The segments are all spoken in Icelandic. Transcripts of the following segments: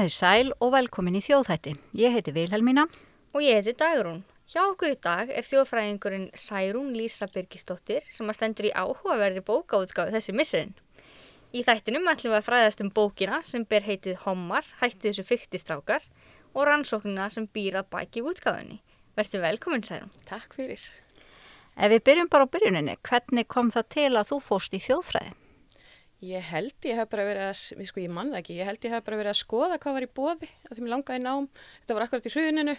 Komiði sæl og velkomin í þjóðhætti. Ég heiti Vilhelmína. Og ég heiti Dagrún. Hjá okkur í dag er þjóðfræðingurinn Særún Lísa Birgisdóttir sem að stendur í áhugaverði bókaútgáfi þessi missurinn. Í þættinum ætlum við að fræðast um bókina sem ber heitið Hommar, hætti þessu fyktistrákar og rannsóknina sem býr að bæki útgáfinni. Verður velkomin Særún. Takk fyrir. Ef við byrjum bara á byrjuninni, hvernig kom það til að þú fóst í þjóðfræði? Ég held ég hef bara verið að, sko ég manna ekki, ég held ég hef bara verið að skoða hvað var í bóði að því mér langaði nám, þetta var akkurat í hruninu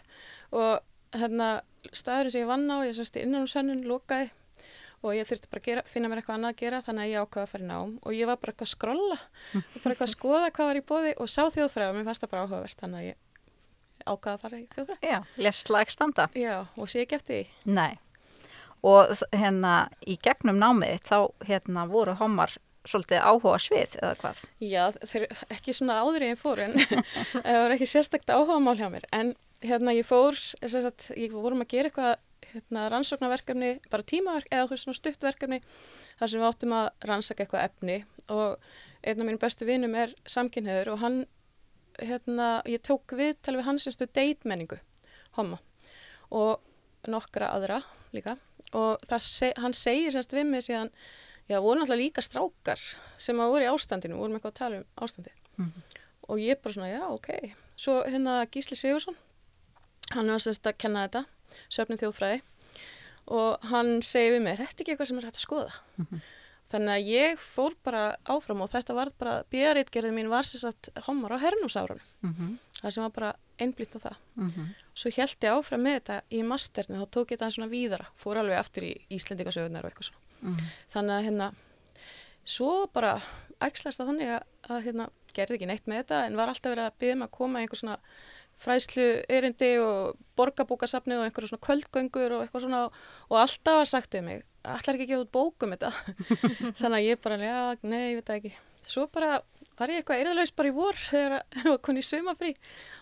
og hérna staðurinn sem ég vann á, ég sérst í innanúsennun, lokaði og ég þurfti bara að gera, finna mér eitthvað annað að gera þannig að ég ákvaði að fara í nám og ég var bara eitthvað að skrolla og bara eitthvað að skoða hvað var í bóði og sá þjóðfræði og mér fannst það bara áhugavert þannig að ég ákvaði að fara í þjóðfræði. Já, lest lagstanda. Já, og sé ekki eftir því. Nei, og hérna í gegnum námið þá hérna voru homar svolítið áhuga svið eða hvað? Já, þeir ekki svona áður ég fór en það var ekki sérstakta áhuga mál hjá mér. En hérna ég fór, sagt, ég vorum að gera eitthvað hérna, rannsóknarverkefni, bara tímaverk eða svona stuttverkefni þar sem við áttum að rannsaka eitthvað efni. Og einn af mínu bestu vinum er samkynniður og hann, hérna, ég tók við til við hans einstu deitmenningu, homma og nokkra aðra líka. Og það, hann segir semst við mig síðan Já, voru náttúrulega líka strákar sem að voru í ástandinu, vorum eitthvað að tala um ástandi mm -hmm. og ég bara svona, já, ok. Svo hérna Gísli Sigursson hann var semst að kenna þetta söfnum þjóðfræði. Og hann segi við mig, þetta er ekki eitthvað sem er hægt að skoða? Mm -hmm. þannig að ég fór bara áfram og þetta var bara björritgerðin mín var sérst að homar á hernumsárun mm -hmm. það sem var bara einblýtt á það. Svo held ég áfram með þetta í masternu, þá tók ég þetta svona víðara fór alveg aftur í Íslendingasögunar og eitthvað svona Mm. Þannig að hérna, svo bara ægslast að þannig að, að hérna, gerði ekki neitt með þetta en var alltaf verið að byggja mig að koma einhver svona fræslu erindi og borgarbókasafni og einhverju svona kvöldgöngur og eitthvað svona og alltaf var sagt um mig, allar ekki ekki út bókum þetta. Þannig að ég bara, já, nei, ég veit ekki. Svo bara var ég eitthvað erðalaus bara í vor þegar ég var konið í sumafrí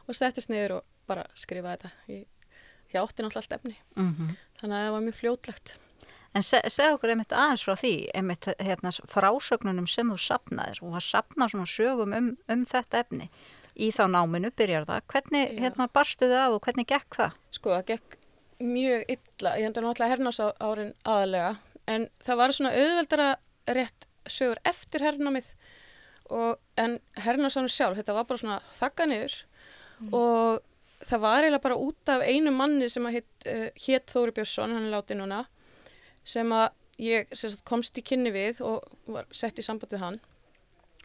og settist niður og bara skrifaði þetta. Ég, ég átti náttúrulega allt efni. Mm -hmm. Þannig að það var mjög fljótlegt. En se, segð okkur einmitt aðeins frá því, einmitt hérna, frásögnunum sem þú sapnaðir og að sapna svona sögum um, um þetta efni. Í þá náminu byrjar það. Hvernig hérna, barstu það og hvernig gekk það? Sko það gekk mjög illa, ég hendur náttúrulega hernás árin aðalega en það var svona auðveldara rétt sögur eftir hernámið og, en hernásánu sjálf, þetta var bara svona þakka niður. Mm. og það var eiginlega bara út af einu manni sem að hitt uh, Þóri Björnsson, hann er látið núna sem að ég sagt, komst í kynni við og var sett í samband við hann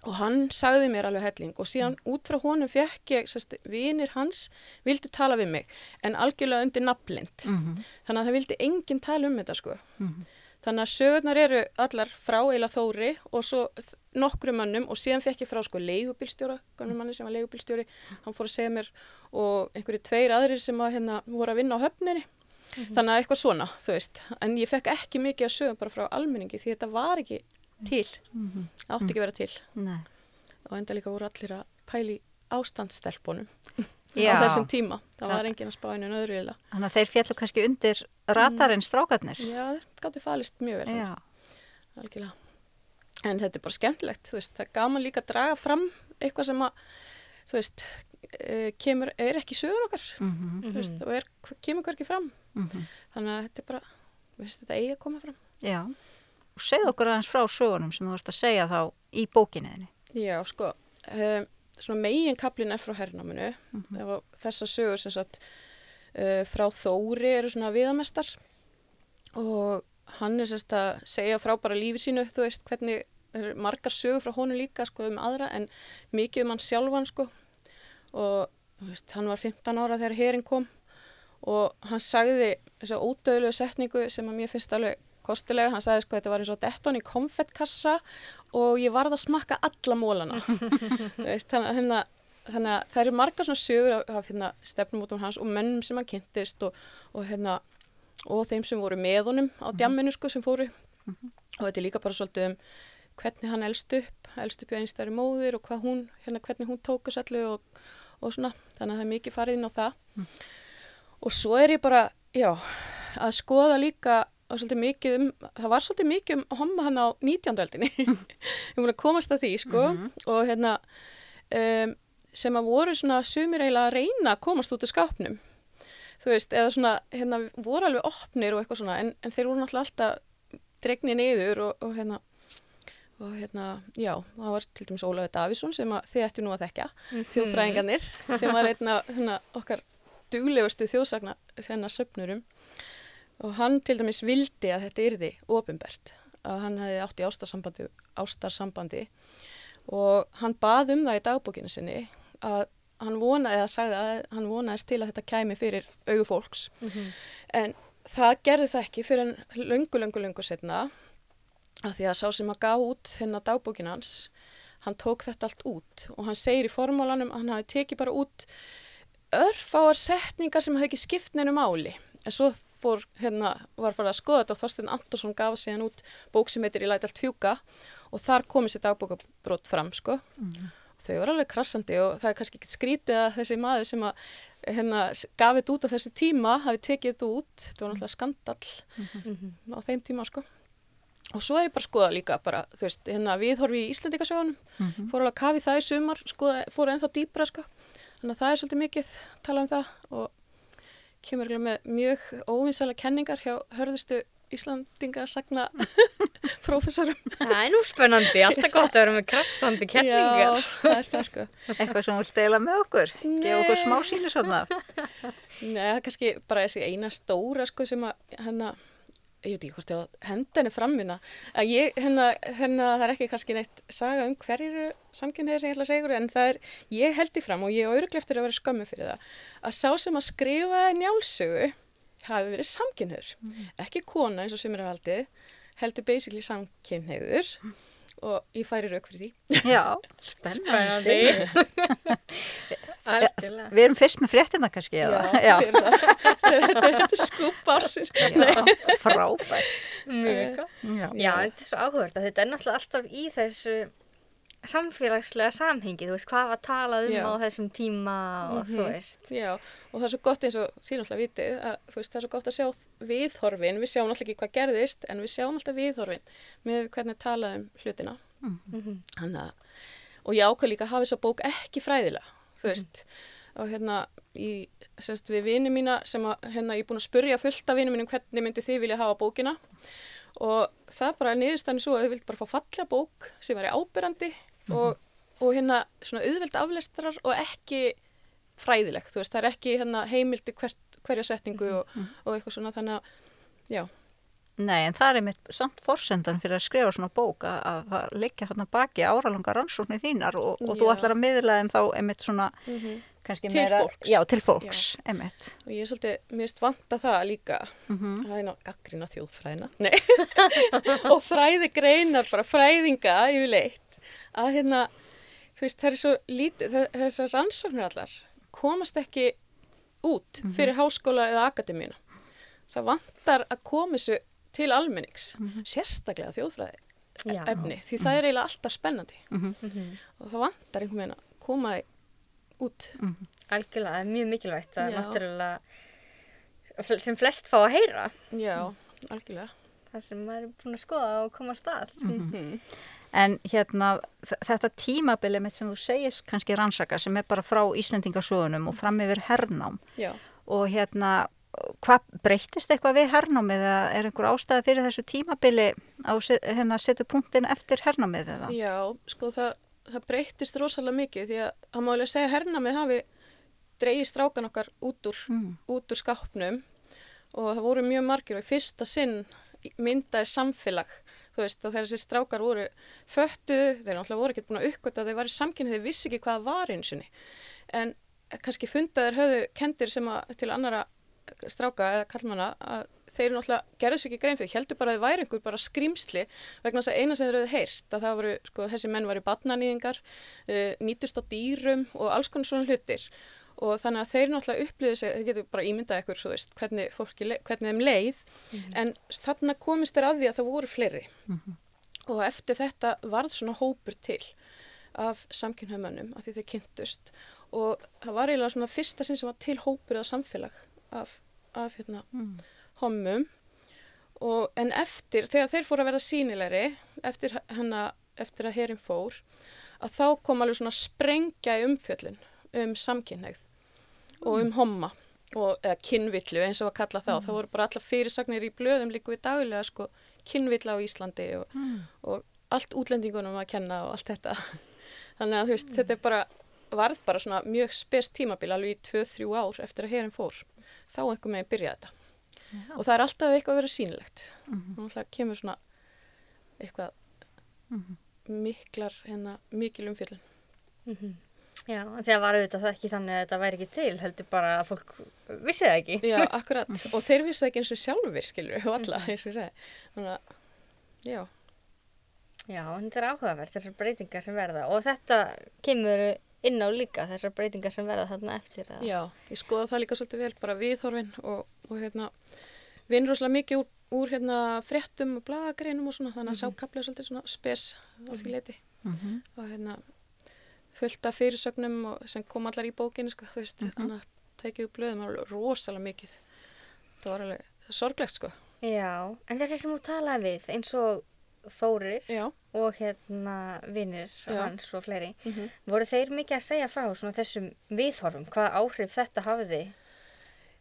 og hann sagði mér alveg helling og síðan mm. út frá honum fekk ég, sérst, vinir hans vildi tala við mig en algjörlega undir nafnlind mm -hmm. þannig að það vildi enginn tala um þetta sko mm -hmm. þannig að sögurnar eru allar frá eila þóri og svo nokkru mannum og síðan fekk ég frá sko leigubilstjóra, kannum manni sem var leigubilstjóri hann fór að segja mér og einhverju tveir aðrir sem að, hérna, voru að vinna á höfninni mm -hmm. þannig að eitthvað svona, þú veist. En ég fekk ekki mikið að sögum bara frá almenningi því þetta var ekki til. Mm -hmm. átti ekki að vera til. Nei. og enda líka voru allir að pæli ástandsstelpunum á þessum tíma, það var engin að spá einu en öðru ila. Þannig að þeir fjallu kannski undir ratarinn mm. strákarnir. Já, þeir gáttu falist mjög vel algjörlega. En þetta er bara skemmtilegt, þú veist, það er gaman líka að draga fram eitthvað sem að þú veist, e, kemur, er ekki sögur okkar mm -hmm. veist, og er, kemur hverki fram. Mm -hmm. þannig að þetta er bara veist, þetta eigi að koma fram. Já, og segð okkur aðeins frá sögunum sem þú vart að segja þá í bókinniðinni Já, sko um, svona megin kaplin er frá herrnáminu mm -hmm. þessar sögur sem sagt uh, frá Þóri eru svona viðamestar. Og hann er sérst að segja frá bara lífi sínu þú veist hvernig margar sögur frá honum líka sko um aðra en mikið um hann sjálfan sko og veist, hann var 15 ára þegar herin kom og hann sagði þessa ódöðlegu setningu sem að mér finnst alveg kostilega, hann sagði sko þetta var eins og detton í konfettkassa og ég varð að smakka alla mólana veist, þannig, hérna, þannig að það eru margar svona sögur af, hérna, stefnum út um hans og mennum sem hann kynntist og, og, hérna, og þeim sem voru með honum á mhm. djamminu sko sem fóru mm -hmm. og þetta er líka bara svolítið um hvernig hann elst upp, elst upp í einstæri móðir og hún, hérna, hvernig hún tókus allir og og svona, þannig að það er mikið farið inn á það mm. og svo er ég bara, já, að skoða líka og svolítið mikið um, það var svolítið mikið um homma hann á 19. öldinni, ég múin að komast að því, sko, mm -hmm. og hérna um, sem að voru svona sumir eiginlega að reyna að komast út úr skápnum þú veist, eða svona hérna, voru alveg opnir og eitthvað svona en, en þeir voru náttúrulega alltaf dregnið niður og, og hérna og hérna, já, það var til dæmis Ólaður Davísson sem að þið ættu nú að þekka þjóðfræðingarnir sem var einna hérna, okkar duglegustu þjóðsagna þennar söpnurum og hann til dæmis vildi að þetta yrði ofinbert, að hann hefði átt í ástarsambandi, ástarsambandi. Og hann bað um það í dagbókinu sinni að hann vonaði að sagði að hann vonaðist til að þetta kæmi fyrir augu fólks. En það gerði það ekki fyrir en löngu, löngu, löngu setna að því að sá sem að gá út hérna dagbókin hans hann tók þetta allt út og hann segir í formálanum að hann hafi tekið bara út örfáar setningar sem hafi ekki skipt neinu máli. En svo fór, hérna, var farið að skoða þetta og Þorstein Antonsson gaf síðan út bók sem heitir Í læt allt fjúka og þar komið sér dagbókabrót fram sko. Þau var alveg krassandi og það er kannski ekki skrítið að þessi maður sem að hérna, gaf þetta út á þessu tíma hafi tekið þetta út, þetta var náttúrulega skandall á þeim tíma sko og svo er ég bara að skoða líka bara, þú veist, hérna viðhorfi í Íslandikasjónum Mhm. fór alveg að kafi það í sumar skoða, fór ennþá dýbra sko þannig að það er svolítið mikið tala um það og kemur með mjög óvinnsæla kenningar hjá hörðustu Íslandingasagna prófessorum Það er nú spennandi, alltaf gott að vera með krassandi kenningar. Já, það er það sko Eitthvað sem þú vilt deila með okkur? Gefa okkur smá sínu svona? Nei, það er kannski bara þessi eina stóra sko sem að hennar, ég veit ekki hvort ég á henni frammina að ég, hennar, hennar, það er ekki kannski neitt saga um hverju samkynniði sem ég ætla að segja ykkur en það er, ég held í fram og ég á öruglega eftir að vera skömmu fyrir það að sá sem að skrifa njálsögu hafi verið samkynniður ekki kona eins og sem er að haldið heldur basically samkynniður og ég færi rauk fyrir því. Já, spennandi. Algjörlega. Við erum fyrst með fréttina kannski, eða? Já, það. þetta er- þetta þetta skúp ársins Já, frábært. Mjög gott. Já. Já, þetta er svo áhugavert að þetta er náttúrulega alltaf í þessu samfélagslega samhengi, þú veist, hvað var talað um Já. á þessum tíma og þú Mhm. veist. Já, og það er svo gott eins og þín alltaf vitið að þú veist, það er svo gott að sjá viðhorfin, við sjáum alltaf ekki hvað gerðist en við sjáum alltaf viðhorfin með hvernig talað um hlutina. Mhm. Þannig að, og ég ákvað líka að hafa þessa bók ekki fræðilega, þú veist, og hérna, í, semst við vini mína sem að, hérna, ég er búin að spurja fullt af vini mínum hvernig myndi þið vilja hafa bókina. Og það bara niðurstæðan svo að þau vildi bara fá fallega bók sem væri ábyrrandi og, og hérna svona auðveld aflestrar og ekki fræðilegt, þú veist, það er ekki hérna, heimildi hvert, hverja setningu og, og eitthvað svona, þannig að, já, Nei, en það er einmitt samt forsendan fyrir að skrifa svona bók að, að það liggja hérna baki áralanga rannsóknir þínar og, og þú Já. ætlar að miðla þeim þá einmitt svona kannski Til meira, fólks. Já, til fólks, einmitt. og ég er svolítið, mér finnst vanta það líka, Mm það er ná gaggrina þjóðfræðina, nei, og fræði greinar, bara fræðinga yfirleitt, að hérna, þú veist, það er svo lítið, þe- þessar rannsóknir allar komast ekki út fyrir háskóla eða akademíuna. Það vantar að koma þessu til almennings, sérstaklega þjóðfræði Já. efni, því það er eiginlega alltaf spennandi Mhm. og það vantar einhvern veginn að koma þið út. Algjörlega, það er mjög mikilvægt að náttúrulega sem flest fá að heyra Já, algjörlega. það sem maður er búin að skoða og koma að stað. Mm. En hérna, þetta tímabili mitt sem þú segist kannski rannsaka sem er bara frá Íslendingasögunum og fram yfir hernám Já. og hérna, hvað breyttist eitthvað við hernámið eða er einhver ástæði fyrir þessu tímabili á se- hérna setu punktin eftir hernámið eða? Já, sko það, það breyttist rosalega mikið því að það má alveg segja að hernamið hafi dreigið strákan okkar út úr, Mm. út úr skápnum og það voru mjög margir og í fyrsta sinn myndaði samfélag veist og þessi strákar voru föttu, þeir náttúrulega voru ekkert búin að uppgöta að þeir var í samkynni, þeir vissi ekki hvað það var eins og en kannski fundaðir höfðu kendir sem að til annara stráka eða kallmanna að þeir náttúrulega gerðu sér ekki grein fyrir, heldur bara að þeir væri einhver bara skrimsli vegna þess að eina sem þeir höfðu heyrt að það voru, sko, þessi menn varu batnanýðingar, uh, nýtust á dýrum og alls konar svona hlutir. Og þannig að þeir náttúrulega upplýðu sig, þeir getur bara ímyndað ykkur, þú veist, hvernig, fólki, hvernig þeim leið, en þarna komist þeir að því að það voru fleiri. Og eftir þetta varð svona hópur til af samkynhauðmönnum af því þeir kynntust. Og það var eiginlega svona fyrsta sinn sem var til hópur eða samfélag af, af hérna, Mm. hommum og, en eftir, þegar þeir fóru að verða sínilegri eftir, hana, eftir að herin fór að þá kom alveg svona sprengja í umfjöllun um samkynneigð og um homma og eða kynvillu eins og að kalla þá. Það voru bara alla fyrirsagnir í blöðum líka við daglega sko kynvilla á Íslandi og, og allt útlendingunum að kenna og allt þetta. Þannig að þú veist, þetta er bara, varð bara svona mjög spes tímabil alveg í 2-3 ár eftir að herin fór. Þá einhver meginn byrjaði þetta. Og það er alltaf eitthvað að vera sýnilegt. Mm -hmm. kemur svona eitthvað miklar, hérna, mikil umfjöldun. Mhm. Já, en þegar var auðvitað það ekki þannig að þetta væri ekki til, heldur bara að fólk vissi það ekki. Já, akkurat. Og þeir vissi það ekki eins og sjálfur, skilur, og alla, eins og ég segi. Þannig að, já. Já, þetta er áhugavert, þessar breytingar sem verða og þetta kemur inn á líka þessar breytingar sem verða þarna eftir. Að... Já, ég skoða það líka svolítið vel, bara viðhorfin og, og hérna, vinn rosalega mikið úr, úr hérna fréttum og blagagreinum og svona, þannig að sá kaplið svolítið svona spes á því leiti. Mhm. Og hérna, fullt af fyrirsögnum og sem kom allar í bókinu, sko, þú veist, þannig að tekið upp blöðum alveg rosalega mikið. Það var alveg sorglegt, sko. Já, en þessi sem þú talaði við, eins og Þórir Já. og hérna vinnir hans og fleiri, Mm voru þeir mikið að segja frá svona þessum viðhorfum, hvaða áhrif þetta hafiði?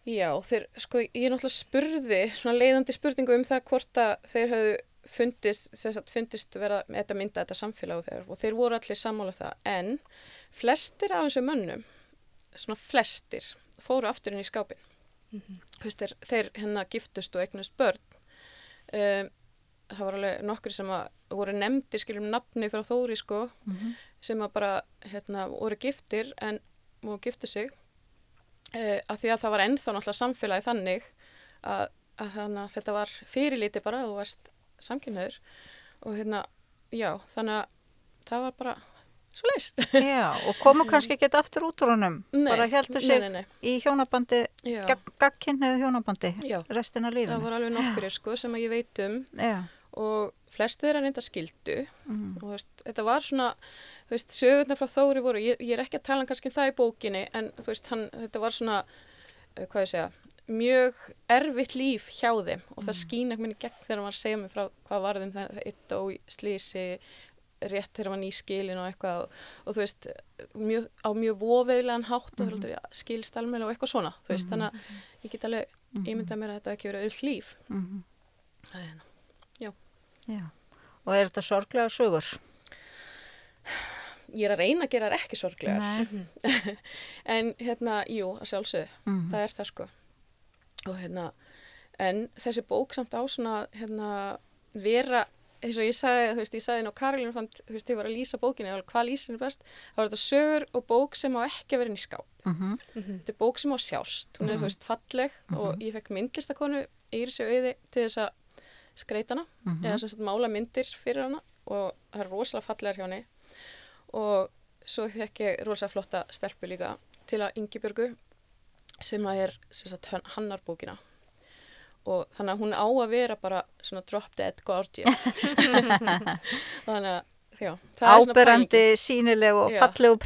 Já, þeir, sko, ég náttúrulega spurði, svona leiðandi spurningu um það hvort að þeir hafðu fundist, sagt, fundist vera þetta mynda þetta samfélag og þeir, og þeir voru allir sammála það, en flestir af þessu mönnum, svona flestir, fóru aftur inn í skápin. Mm þeir, þeir hérna giftust og eignust börn. Um, það var alveg nokkri sem að voru nefndir, skiljum nafni frá Þóri, sko, sem að bara, hérna, voru giftir en voru giftu sig. Uh, að því að það var ennþá náttúrulega samfélagi þannig að, að, þannig að þetta var fyrirlíti bara að þú varst samkynnaður og hérna, já, þannig að það var bara svo leis. Já, og komu kannski ekki aftur út úr honum, bara heldur sig nei, nei, í hjónabandi, Já. gagkinnið hjónabandi, Já. restina af Það lífinu. voru alveg nokkri sko sem ég veit um Já, og flestu þeirra reynda skildu Mhm. og veist, þetta var svona þú veist, sögurnar frá Þóri voru ég, ég er ekki að tala um kannski um það í bókinni en þú veist, hann, þetta var svona uh, hvað ég segja, mjög erfitt líf hjá þeim og það skín ekki minni gegn þegar var að segja mig frá hvað varðum það eitt og slísi rétt þegar hann var nýskilin og eitthvað og, og þú veist, mjög, á mjög voveðlegan hátt og mm -hmm. ja, skilst almenna og eitthvað svona, þú veist, þannig að ég get alveg ímyndað mér að þetta ekki verið öll líf. Mhm, það er hérna. Já. Og er þetta sorglega sögur? ég er að reyna að gera það ekki sorglegar. En hérna, jú, að sjálfsögðu. Mhm. það er það sko. Og hérna, en þessi bók samt á svona, hérna vera, eins og ég sagði, þú veist, ég sagði inn á Karolínu fand, þú veist, ég var að lýsa bókinni alveg hvað lýsir henni best, það var þetta sögur og bók sem á ekki að vera inn í skáp. Mhm. þetta er bók sem á sjást, hún er, þú veist, falleg og ég fekk myndlistakonu Írisi auði til þess að skreita hana eða sem sagt mála myndir fyrir hana og það er rosalega fallegar hjá henni. Og svo fekk ég rosalega flotta stelpu líka til að Ingibjörgu sem að er sem sagt hann- hannar bókina og þannig að hún á að vera bara svona drop dead gorgeous þannig að já, er Áberandi, sínileg og fallegu.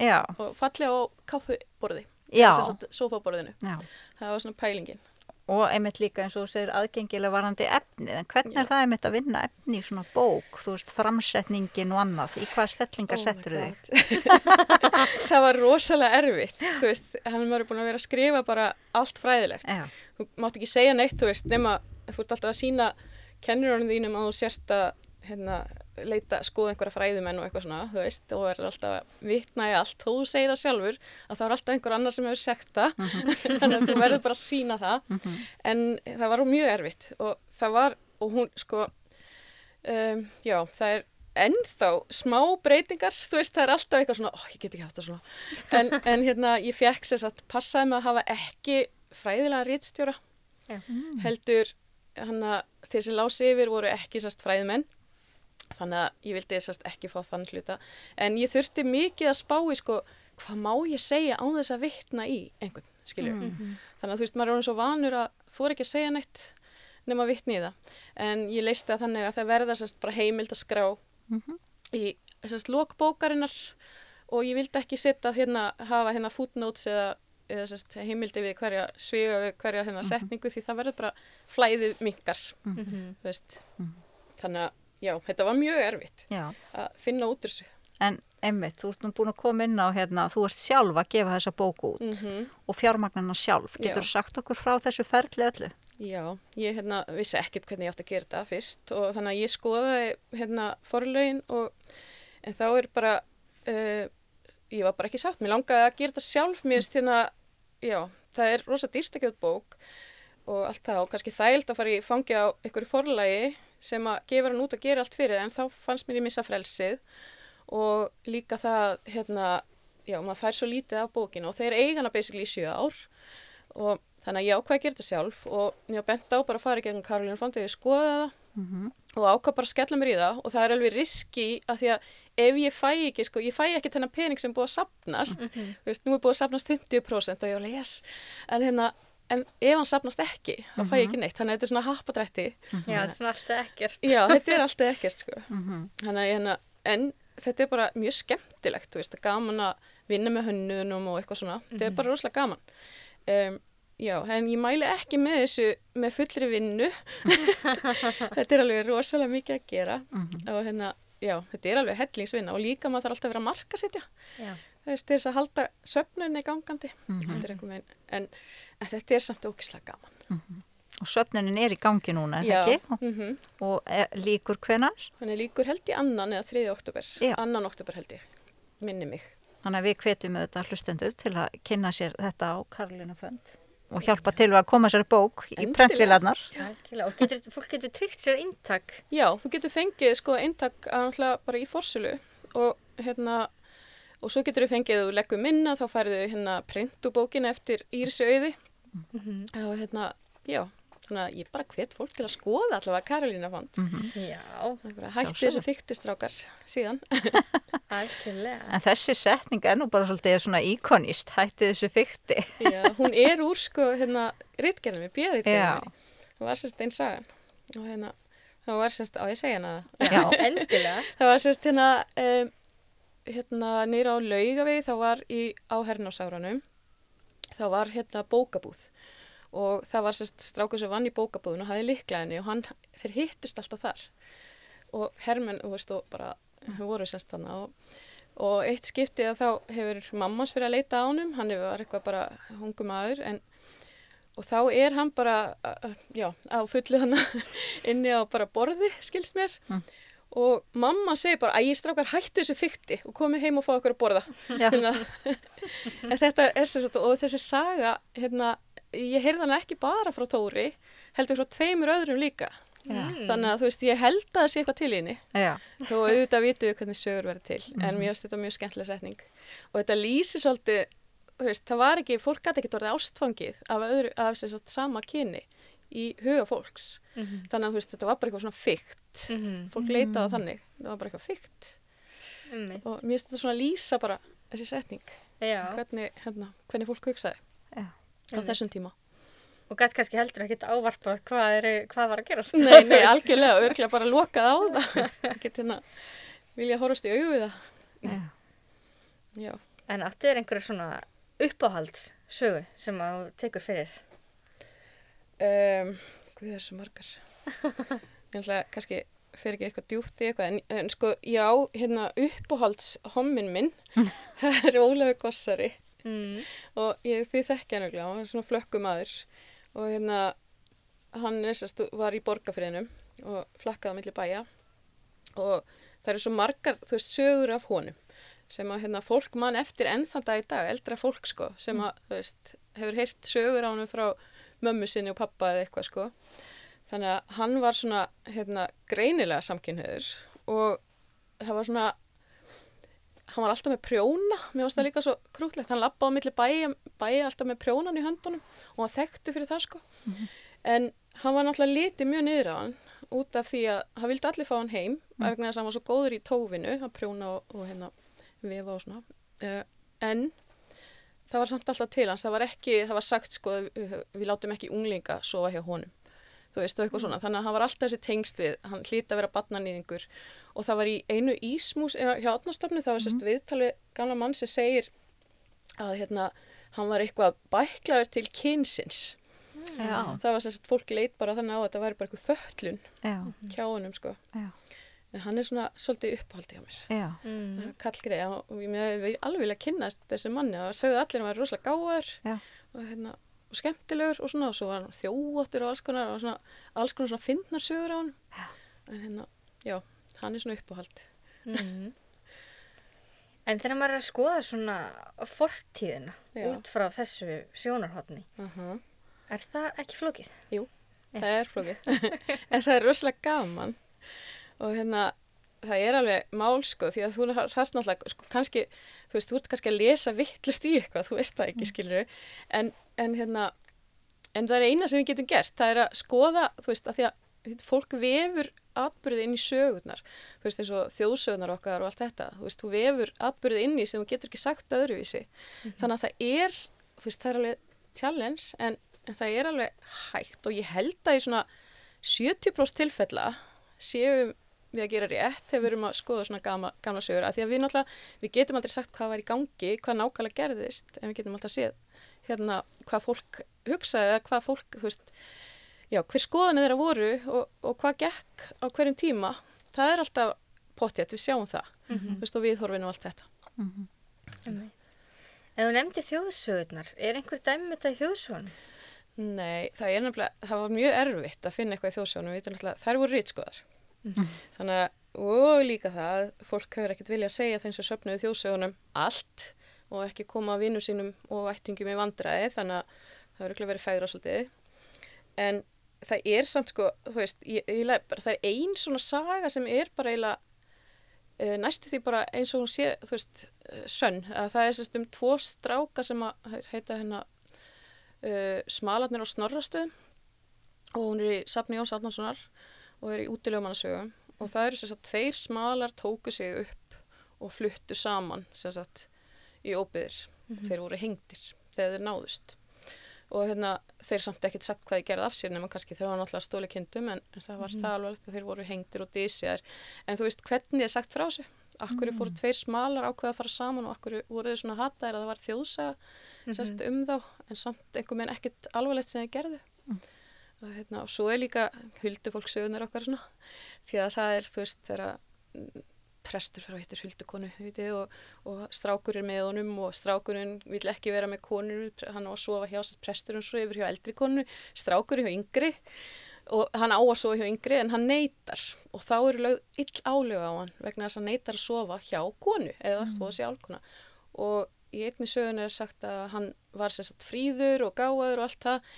Já. og fallega á kaffuborði sofaborðinu Já. það var svona pælingin Og einmitt líka eins og þú segir aðgengilega varandi efnið. En hvernig Já. er það einmitt að vinna efni í svona bók? Þú veist, framsetningin og annað. Í hvaða stellingar Oh settur þig? Það var rosalega erfitt þú veist, hann var búin að vera að skrifa bara allt fræðilegt Já. Þú mátt ekki segja neitt, þú veist, nema þú ert alltaf að sína kennurunum þínum að þú sért að hérna, leita, skoða einhverja fræðumenn og eitthvað svona, þú veist, og er alltaf að vitna í allt, þú segir það sjálfur að það er alltaf einhver annar sem hefur sagt það. Þannig að þú verður bara að sína það. En það var mjög erfitt og það var, og hún sko um, já, það er ennþá smá breytingar þú veist, það er alltaf eitthvað svona, ó, ég get ekki haft það svona. En, en hérna, ég fekk sér satt passaði með að hafa ekki fræðilega rítstjóra Já. heldur hann að þeir sem lási yfir voru ekki sérst fræðmenn þannig að ég vildi sérst ekki fá þann hluta. En ég þurfti mikið að spá í sko hvað má ég segja án þess að vitna í einhvern, skiljur þannig að þú veist, maður er orðin svo vanur að þú er ekki að segja neitt nema að vitna í það. En ég leisti það þannig að það verða sérst bara heimild að skrá í sérst lokbókarinnar og ég vildi ekki setja hérna, hafa hérna footnotes eða, eða sérst heimildi við hverja sviga við hverja hérna setningu því það verður bara flæðið minkar, þú veist. Þannig að já, þetta var mjög erfitt Já. að finna út úr þessu. En einmitt, þú ert nú búin að koma inn á hérna, þú ert sjálf að gefa þessa bók út Mm og fjármagnana sjálf. Getur Já. sagt okkur frá þessu ferli öllu? Já, ég hérna, vissi ekkert hvernig ég átti að gera þetta fyrst og þannig að ég skoðaði hérna, forlögin og en þá er bara, uh, ég var bara ekki sátt, mér langaði að gera þetta sjálf, mér finnst hérna, já, það er rosa dýrst að gefa út bók og allt það og kannski þægild að fara í fangi á einhverju forlagi sem að gefa hann út að gera allt fyrir en þá fannst mér ég missa frelsið og líka það, hérna, já, maður fær svo lítið af bókinu og þeir eigana basically í sjö ár og þannig að ég ákvað að gera þetta sjálf og var bent á bara að fara í gegnum Karolínu Fondi og ég skoða það Mm og ákvað bara að skella mér í það og það er alveg riski að því að ef ég fæ ekki, sko, ég fæ ekki þennan pening sem er búið að sapnast, Mhm. þú veist, nú er búið að sapnast 50% og ég var alveg, yes, en hérna, en ef hann sapnast ekki, þá fæ ég ekki neitt, þannig að þetta er svona happadrætti, Já, þetta er svona alltaf ekkert. já, þetta er alltaf ekkert, sko, -hmm. þannig að hérna, en þetta er bara mjög skemmtilegt, þú veist, það er gaman að vinna með hönnunum og eitthvað svona, þetta er bara rosalega gaman. Um, já, en ég mæli ekki með þessu með fullri vinnu, þetta er alveg rosalega mikið að gera. Og hérna, já, þetta er alveg hellingsvinna og líka maður þarf alltaf að vera að marka setja, Já. það veist, til þess að halda söfnunni gangandi, er einhver meginn, en, en þetta er samt ógislega gaman. Og söfnunin er í gangi núna, er Já, ekki? mhm. Og er, líkur hvenar? Þannig líkur held ég annan eða 3. oktober, Já. annan oktober held ég, minni mig. Þannig að við hvetjum auðvitað hlustendur til að kynna sér þetta á Karolina Fönd og hjálpa til við að koma sér bók í prentvilarnar. Og getur, fólk getur tryggt sér inntak. Já, þú getur fengið sko eintak bara í forsölu og hérna og svo getur þú fengið þú leggur minna þá færðu hérna printubókina eftir Írisi auði Mhm. og hérna, já, þannig að ég bara hvet fólk til að skoða allavega Karolína fond. Já, Það er bara hætti þessu fiktistrákar síðan. algjörlega. En þessi setning er nú bara svolítið svona íkonist, hætti þessu fykti. já, hún er úr sko hérna rítgerðinni, Já. bíðarítgerðinni. Það var sérst einn sagan og hérna, það var sérst, á ég segja hana það. Já, Endilega. Það var sérst hérna, um, hérna nýra á laugavegi, þá var í áhernásáranum, þá var hérna bókabúð og það var sérst strákur sem vann í bókabúðun og hafði liklaðinni og hann, þeir hittust alltaf þar. Og hermenn, þú veist, og bara, við voru sérst þannig og, og eitt skiptið að þá hefur mammans fyrir að leita á honum, hann hefur eitthvað bara hungum aður en og þá er hann bara, uh, já, á fullu hann inni á bara borði, skilst mér. Og mamma segir bara, ægir strákar hættu þessu fykti og komið heim og fá okkur að borða. Hérna, en þetta er sagt og þessi saga, hérna ég heyrði hana ekki bara frá Þóri heldur frá tveimur öðrum líka. Já. þannig að þú veist, ég held að það sé eitthvað til í henni. Já, þó auðvitað vitum við hvernig sögur verður til en mér finnst þetta mjög skemmtilega setning. Og þetta lýsir svolítið veist, það var ekki, fólk gæti ekki orðið ástfangið af, öðru, af sem sagt, sama kyni í huga fólks. Mhm. þannig að veist, þetta var bara eitthvað svona fykt Mhm. fólk leitaði á þannig, það var bara eitthvað Einmitt. og mér finnst þetta svona lýsa bara þessi setning, Já. hvernig, hérna, hvernig fólk hugsaði. Já. Á þessum tíma. Og gætt kannski heldur ekkert ávarpað hvað, er, hvað var að gerast. Nei, nei, algjörlega, örglega bara lokað á það, ekki til að vilja horfast í augu við það. já. Já, En áttu er einhverja svona uppáhaldssögu sem að þú tekur fyrir? um, hvað er þessu margar? Ég ætla að kannski fer ekki eitthvað djúft í eitthvað, en, en sko, já, hérna uppáhalds hommin minn, það er Ólafur Gossari. Mm. og ég því þekki hann auðvitað, hann er svona flökkumadur og hérna hann er sérst, var í borgarfriðinum og flakkaði á milli bæja. Og það eru svo margar, þú veist, sögur af honum sem að hérna fólk mann eftir enn þann dag í dag, eldra fólk sko sem að, þú veist, hefur heyrt sögur á honum frá mömmu sinni og pappa eða eitthvað sko. Þannig að hann var svona, hérna, greinilega samkynniður og það var svona hann var alltaf með prjóna, mér varst það líka svo krútlegt, hann lappaði á milli bæja, bæja alltaf með prjónan í höndunum og hann þekkti fyrir það sko. En hann var náttúrulega litið mjög niður á hann út af því að hann vildi allir fá hann heim mm. vegna þess að hann var svo góður í tófinu að prjóna og, og hérna vefa og svona. Uh, en það var samt alltaf til hans, það var ekki það var sagt sko, við, við látum ekki unglinga sofa hjá honum. Þú veist, og eitthvað svona, þannig að hann var alltaf þessi tengst við, hann hlýtti að vera og það var í einu ísmús hjá átnastofni, það var sérst viðtal við gamla mann sem segir að hérna, hann var eitthvað bæklaður til kynsins. Já, það var sérst, fólk leit bara þannig á að þetta væri bara eitthvað föllun já, hjá honum sko. Já. en hann er svona svolítið upphaldi á mér. Já, Mm. Kallgrei, og ég með alveg vilja kynnast þessi manni og sögðu allir að hann var rosalega gáður Já. og, hérna, og skemmtilegur og svona og svo var hann þjóóttur og alls konar og svona, alls konar svona fyndnar sögur á hann en hérna, já, hann er svona uppáhald. Mm. En þegar maður er að skoða svona fortíðina Já. út frá þessu sjónarhóttni, uh er það ekki flókið? það er flókið. En það er rosalega gaman. Og hérna það er alveg mál sko því að þú þarf náttúrulega sko, kannski, þú veist, þú ert kannski að lesa vittlust í eitthvað, þú veist það ekki skilur en, en hérna en það er eina sem við getum gert, það er að skoða þú veist, að því að fólk vefur atbyrði inn í sögurnar. Þú veist, eins og þjóðsögurnar okkar og allt þetta. Þú veist, þú vefur atbyrði inn í sem þú getur ekki sagt öðruvísi, þannig að það er þú veist, það er alveg challenge en, en það er alveg hægt. Og ég held að í svona 70% tilfella séum við að gera rétt þegar við erum að skoða svona gamla, gamla sögur. Að því að við náttúrulega, við getum aldrei sagt hvað var í gangi, hvað nákvæmlega gerðist en við getum alltaf séð hérna hvað fólk hugsaði eða hvað fólk, þú veist, já, hver skoðanir þeirra voru og, og hvað gekk á hverjum tíma, það er alltaf pottjætt, við sjáum það, þú veist, og við horfum og allt þetta. Mm. En þú nefndir þjóðsögurnar, er einhver dæmi með þetta í þjóðsögunum? Nei, það er nefnilega, það var mjög erfitt að finna eitthvað í þjóðsjónum, við veitum náttúrulega, þær voru rítskoðar. Þannig að, og líka það, fólk hefur ekkert vilja að segja þeim sem söpnuðu þjóðsjónum allt og ekki koma að vinnu sínum og ættingum í vandræði, þannig að það verður ekki verið fægra svolítið. En það er samt sko, þú veist, ég, ég, bara, það er ein svona saga sem er bara eiginlega uh, næstu því bara eins og hún sé, þú veist, uh, sönn, að það er sérst um tvo stráka sem að heita hérna uh, Smalarnir á Snorrastöðum og hún er í safni Jóns Átnánssonar og er í útilegumannasögum og það eru sem sagt tveir smalar tóku sig upp og fluttu saman sem sagt í óbyðir þeir voru hengdir þegar þeir náðust og hérna þeir samt ekkert sagt hvað þeir gerði af sér nema kannski þeir var náttúrulega stóli kindum en það var það alveg að þeir voru hengdir og dísjar en þú veist hvernig er sagt frá þessu? Akkur fóru tveir smalar ákveða að fara saman og akkur voru þeir svona hataðir að það var þjóðsaga sérst um þá en samt einhver menn ekkert alvarlegt sem þeir gerðu? Og, hérna, og svo er líka huldufólk sögunar okkar svona því að það er þú veist þegar mm, prestur fyrir að hittir huldukonu og, og strákur er með honum og strákurinn vil ekki vera með konur. Hann á að sofa hjá presturinn svo yfir hjá eldri konu, strákur er hjá yngri og hann á að sofa hjá yngri en hann neytar og þá eru lögð ill álög á hann vegna þess að hann neytar að sofa hjá konu eða mm. þó að sé álkona og í einni sögun er sagt að hann var sérst fríður og gáður og allt það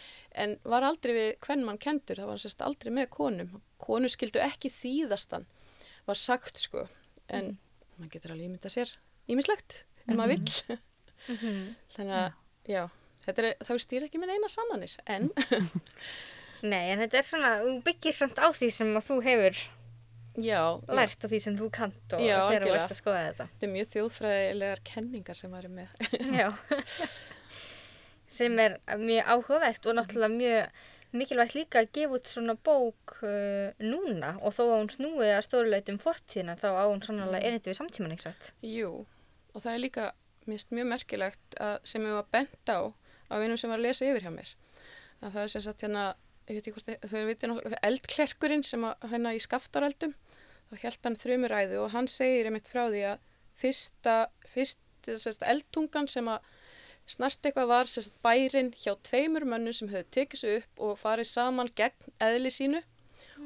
en var aldrei við hvern mann kendur, það var sérst aldrei með konum. Konur skildu ekki þýðastan var sagt sko en maður getur alveg ímynda sér ímislegt ef maður vill. Þannig að já, er, þá stýr ekki minn eina sannanir en Nei, en þetta er svona, þú byggir samt á því sem að þú hefur já, já, lært og því sem þú kant og Já, þegar þú ert að skoða þetta. þetta er mjög þjóðfræðilegar kenningar sem maður er með. Já. sem er mjög áhugavert og náttúrulega mjög mikilvægt líka að gefa út svona bók uh, núna. Og þó að hún snúi að stóruleitum fortíðina þá á hún sannlega erindi við samtíman, ekki satt? Jú, og það er líka mist mjög merkilegt að, sem við var bent á af einum sem var að lesa yfir hjá mér. Að það er sem sagt hérna ég veit ekki hvort þau veitir náttúrulega eldklerkurinn sem að, hérna í skaftaröldum þá held hann þrumuræðu og hann segir einmitt frá því að fyrsta, fyrst, sem sagt, eldtungan sem að snart eitthvað var sagt, bærin hjá tveimur mönnum sem höfðu tekið sig upp og farið saman gegn eðli sínu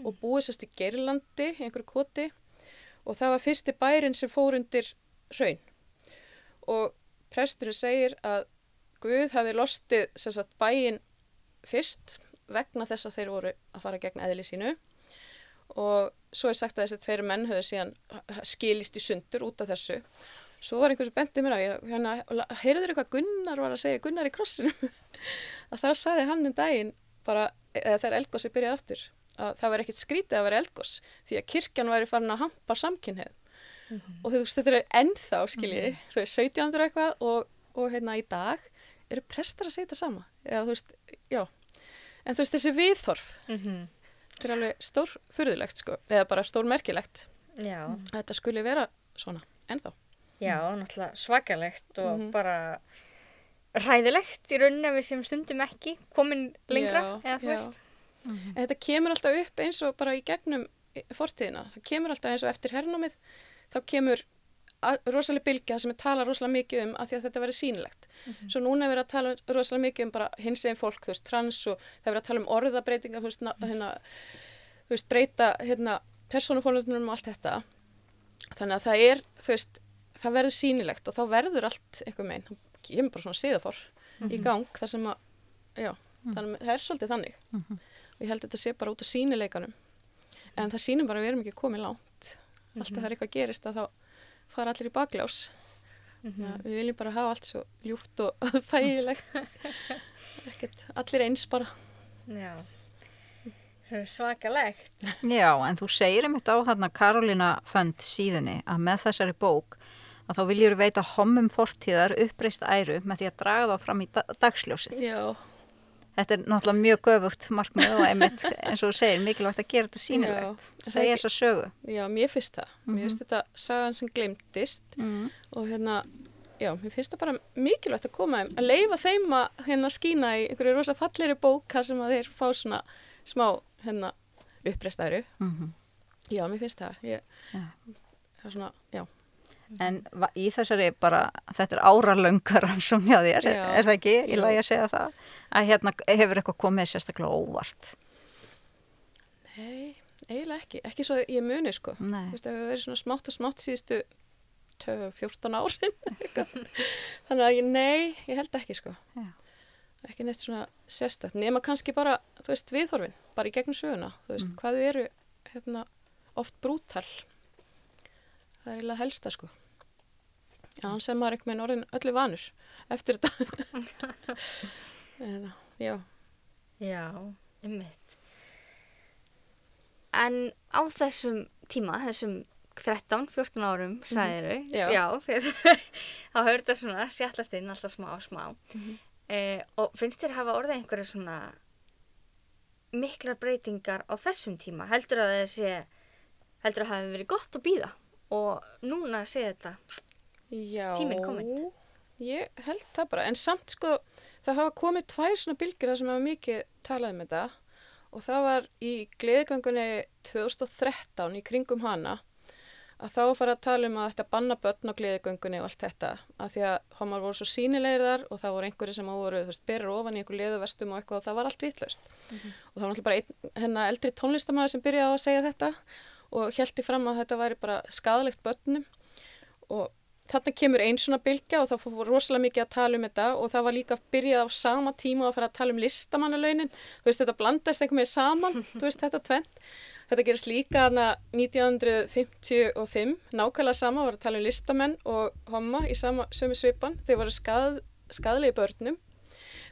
og búið sérst í Geirlandi, í einhverju koti. Og það var fyrsti bærin sem fór undir hraun. Og presturinn segir að Guð hafi lostið sagt, bæin fyrst vegna þess að þeir voru að fara gegn eðli sínu. Og svo er sagt að þessi tveir menn höfðu síðan skilist í sundur út af þessu svo var einhvers bendið mér á ég, hérna, heyrður eitthvað Gunnar var að segja Gunnar í krossinum? Að þá sagði hann um daginn bara, eða þegar eldgósi byrjaði aftur að það var ekkit skrítið að vera eldgós því að kirkjan væri farin að hampa samkynheið og þú veist, þetta er ennþá skiljiði, þú veist, 1700 og eitthvað og, og hérna í dag eru prestar að segja þetta sama. Eða veist, en þú veist, þessi viðþorf Mm -hmm. þetta er alveg stór furðulegt sko eða bara stór merkilegt Já, að þetta skuli vera svona ennþá já, náttúrulega svakalegt og Mhm. bara ræðilegt í rauninni að við sem stundum ekki komin lengra Já, eða þú veist. en þetta kemur alltaf upp eins og bara í gegnum fortíðina. Það kemur alltaf eins og eftir hernámið, þá kemur a- rosaleg bylgja sem er talað rosalega mikið um að að þetta verið sýnilegt. Svo núna er verið að tala rosalega mikið um bara hins eginn fólk, þú veist, trans og það er verið að tala um orðabreitingar, þú veist, na- hérna, þú veist, breyta hérna, persónufólundunum og allt þetta. Þannig að það er, þú veist, það verður sýnilegt og þá verður allt eitthvað meginn, þá kemur bara svona siðafor í gang þar sem að, já, þannig að það er svolítið þannig. Og ég held að þetta sé bara út af sýnileikanum. En það sýnum bara að við erum ekki komið langt. Alltaf það er eitthvað gerist að þá fara allir í. Þannig að Við viljum bara hafa allt svo ljúft og þægilegt. Ekkert, allir eins bara. Já. Svakalegt. Já, en þú segir einmitt á þarna Karolina Fönd síðunni að með þessari bók að þá viljur veita hommum fortíðar uppreist æru með því að draga þá fram í da dagsljósið. Já, Þetta er náttúrulega mjög göfugt markmið og einmitt eins og þú segir mikilvægt að gera þetta er Segja ekki- þessa sögu. já, mér finnst það. Mér finnst þetta sagan sem glemtist Mm. og hérna, já, mér finnst það bara mikilvægt að koma að leifa þeim að hérna skína í einhverju rosa falleri bók þar sem að þeir fá svona smá hérna uppreistæru. Mm Já, mér finnst það. Ég, það er svona, já. En í þessari bara, þetta er áralöngar sem hjá þér, Já. er það ekki? Ég lagi að segja það. Að hérna hefur eitthvað komið sérstaklega óvart. Nei, eiginlega ekki. Ekki svo ég muni, sko. Veist, það hefur verið svona smátt og smátt síðustu 12, 14 árin. Þannig að ég, nei, ég held ekki, sko. Já. Ekki neitt svona sérstætt. Nema kannski bara, þú veist, viðhorfin, bara í gegnum söguna. Þú veist, hvað þau eru, hérna, oft brútal. Það er eiginlega helsta, sko. Já, hann sem maður einhvern veginn orðin öllu vanur eftir þetta. en, já. Já, ummitt. En á þessum tíma, þessum 13-14 árum, sagðiru, Já. já þá hefur þetta svona sjallast inn alltaf smá, smá. eh, og finnst þér hafa orðið einhverju svona miklar breytingar á þessum tíma? Heldur að það sé, heldur að það hafi verið gott að býða og núna sé þetta, Já, Tíminn kominn. ég held það bara, en samt sko það hafa komið tvær svona bylgjur þar sem hafa mikið talað um þetta. Og það var í gleðigangunni 2013 í kringum hana að þá farið að tala um að þetta banna börn á gleðigöngunni og allt þetta. Að því að homar voru svo sínilegir þar og það voru einhverju sem voru, þú veist, berir ofan í einhver leðuvestum og eitthvað og það var allt vitlaust. Og það var náttúrulega bara einn hennar eldri tónlistamæður sem byrjaði á að segja þetta og heldi fram að þetta væri bara skadalegt börnum. Og þarna kemur einn svona bylgja og það fór rosalega mikið að tala um þetta og það var líka byrjað á sama tíma að fara að tala um listamannalaunin. Þú veist þetta blandast einhver með saman þú veist þetta tvent þetta gerist líka hana 1955 nákvæmlega sama var að tala um listamenn og homma í sama sömu svipan. Þeir voru skad, skadlegi börnum.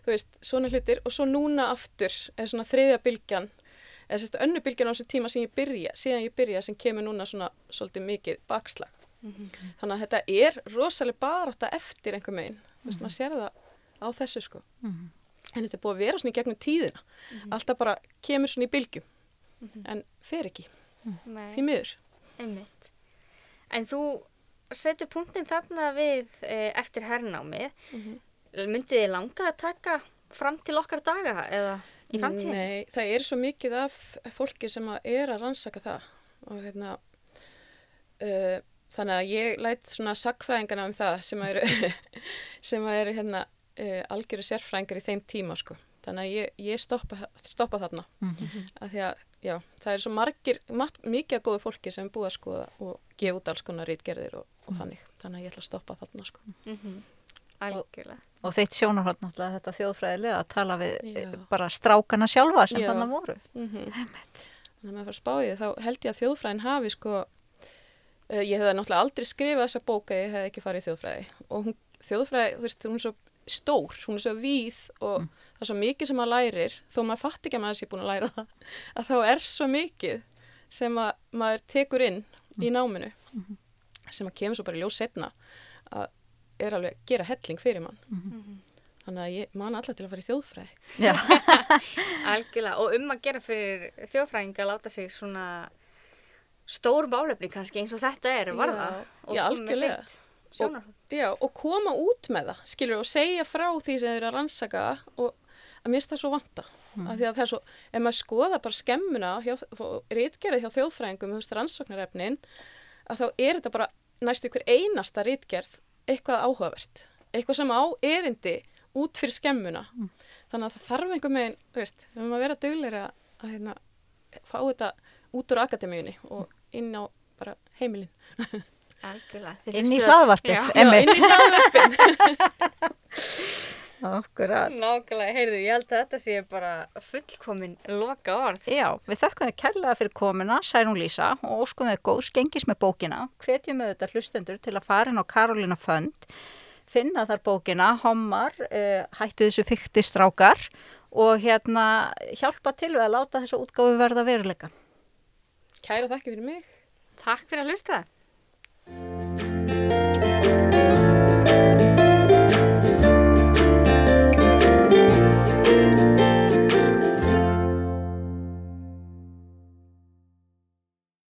Þú veist svona hlutir. Og svo núna aftur er svona þriðja bylgjan eða sérst önnu bylgjan á þessu tíma sem ég byrja síðan ég byrja sem kemur núna svona svolítið mikið bakslag Þannig að þetta er rosalega barátta eftir einhver megin. Þú veist, maður sér það á þessu sko. Mhm. En þetta er búið að vera svona í gegnum tíðina. Alltaf bara kemur svona í bylgjum. En fer ekki, því miður. einmitt. En þú setur punktin þarna við e, eftir hernámið. Mhm. Myndið þið langa að taka fram til okkar daga eða í framtíðin? Nei, það er svo mikið af fólki sem að er að rannsaka það. Og hérna, uh, þannig að ég læt svona sagfræðingana um það sem að eru, sem að eru hérna uh, algjöru sérfræðingar í þeim tíma sko. Þannig að ég, ég stoppa, stoppa þarna. Mhm. að því að já, það er svo margir, marg, mikið að góðu fólki sem er búið að skoða og gefa út alls konar rítgerðir og, og þannig þannig að ég ætla að stoppa þarna sko Mm Algjörlega. Og þitt sjónarhótt náttúrulega þetta þjóðfræðilega að tala við Já. eh, bara strákana sjálfa sem þannig voru. mm þannig að maður fara að spá í því þá held ég að þjóðfræðin hafi sko uh, ég hefði náttúrulega aldrei skrifað þessa bóka ég hefði ekki farið í þjóðfræði. Og hún, þjóðfræði, þú veist, hún er svo stór, hún er svo víð og það er svo mikið sem maður lærir. Þó maður fatt ekki að maður sé búin að læra það að þá er svo mikið sem að maður tekur inn í náminu sem að kemur svo bara í ljós setna að er alveg að gera helling fyrir mann þannig að ég man alltaf til að fara í þjóðfræði Já. Algjörlega. Og um að gera fyrir þjóðfræðinga að láta sig svona stór bálefni kannski eins og þetta er varða. Og já, koma sitt sjónarhótt. Já, og koma út með það, skilur, og segja frá því sem þeir eru að rannsaka og að mista svo vanta. af því að það er svo, ef maður skoða bara skemmuna hjá, rítgerð hjá þjóðfræðingum, þú veist, rannsóknarefnin að þá er þetta bara næstu ykkur einasta rítgerð eitthvað áhugavert, eitthvað sem á erindi út fyrir skemmuna. Þannig að það þarf einhver megin, þú veist við höfum að vera duglir að, að hérna, fá þetta út úr akademíunni og inn á bara heimilin. Algjörlega. Inn í hlaðvarpið, inn í hlaðverfin Akkurat. Nákvæmlega, heyrðu, ég held að þetta sé bara fullkomin loka orð. Já, við þökkum þið kærlega fyrir komuna, Særún Lísa, og óskum þið góðs gengis með bókina. Hvetjum við þetta hlustendur til að fara inn á Karolina Fönd, finna þar bókina, hommar, uh, hættu þessu fykti strákar og hérna hjálpa til við að láta þessa útgáfu verða veruleika. Kæra þakki fyrir mig Takk fyrir að hlusta.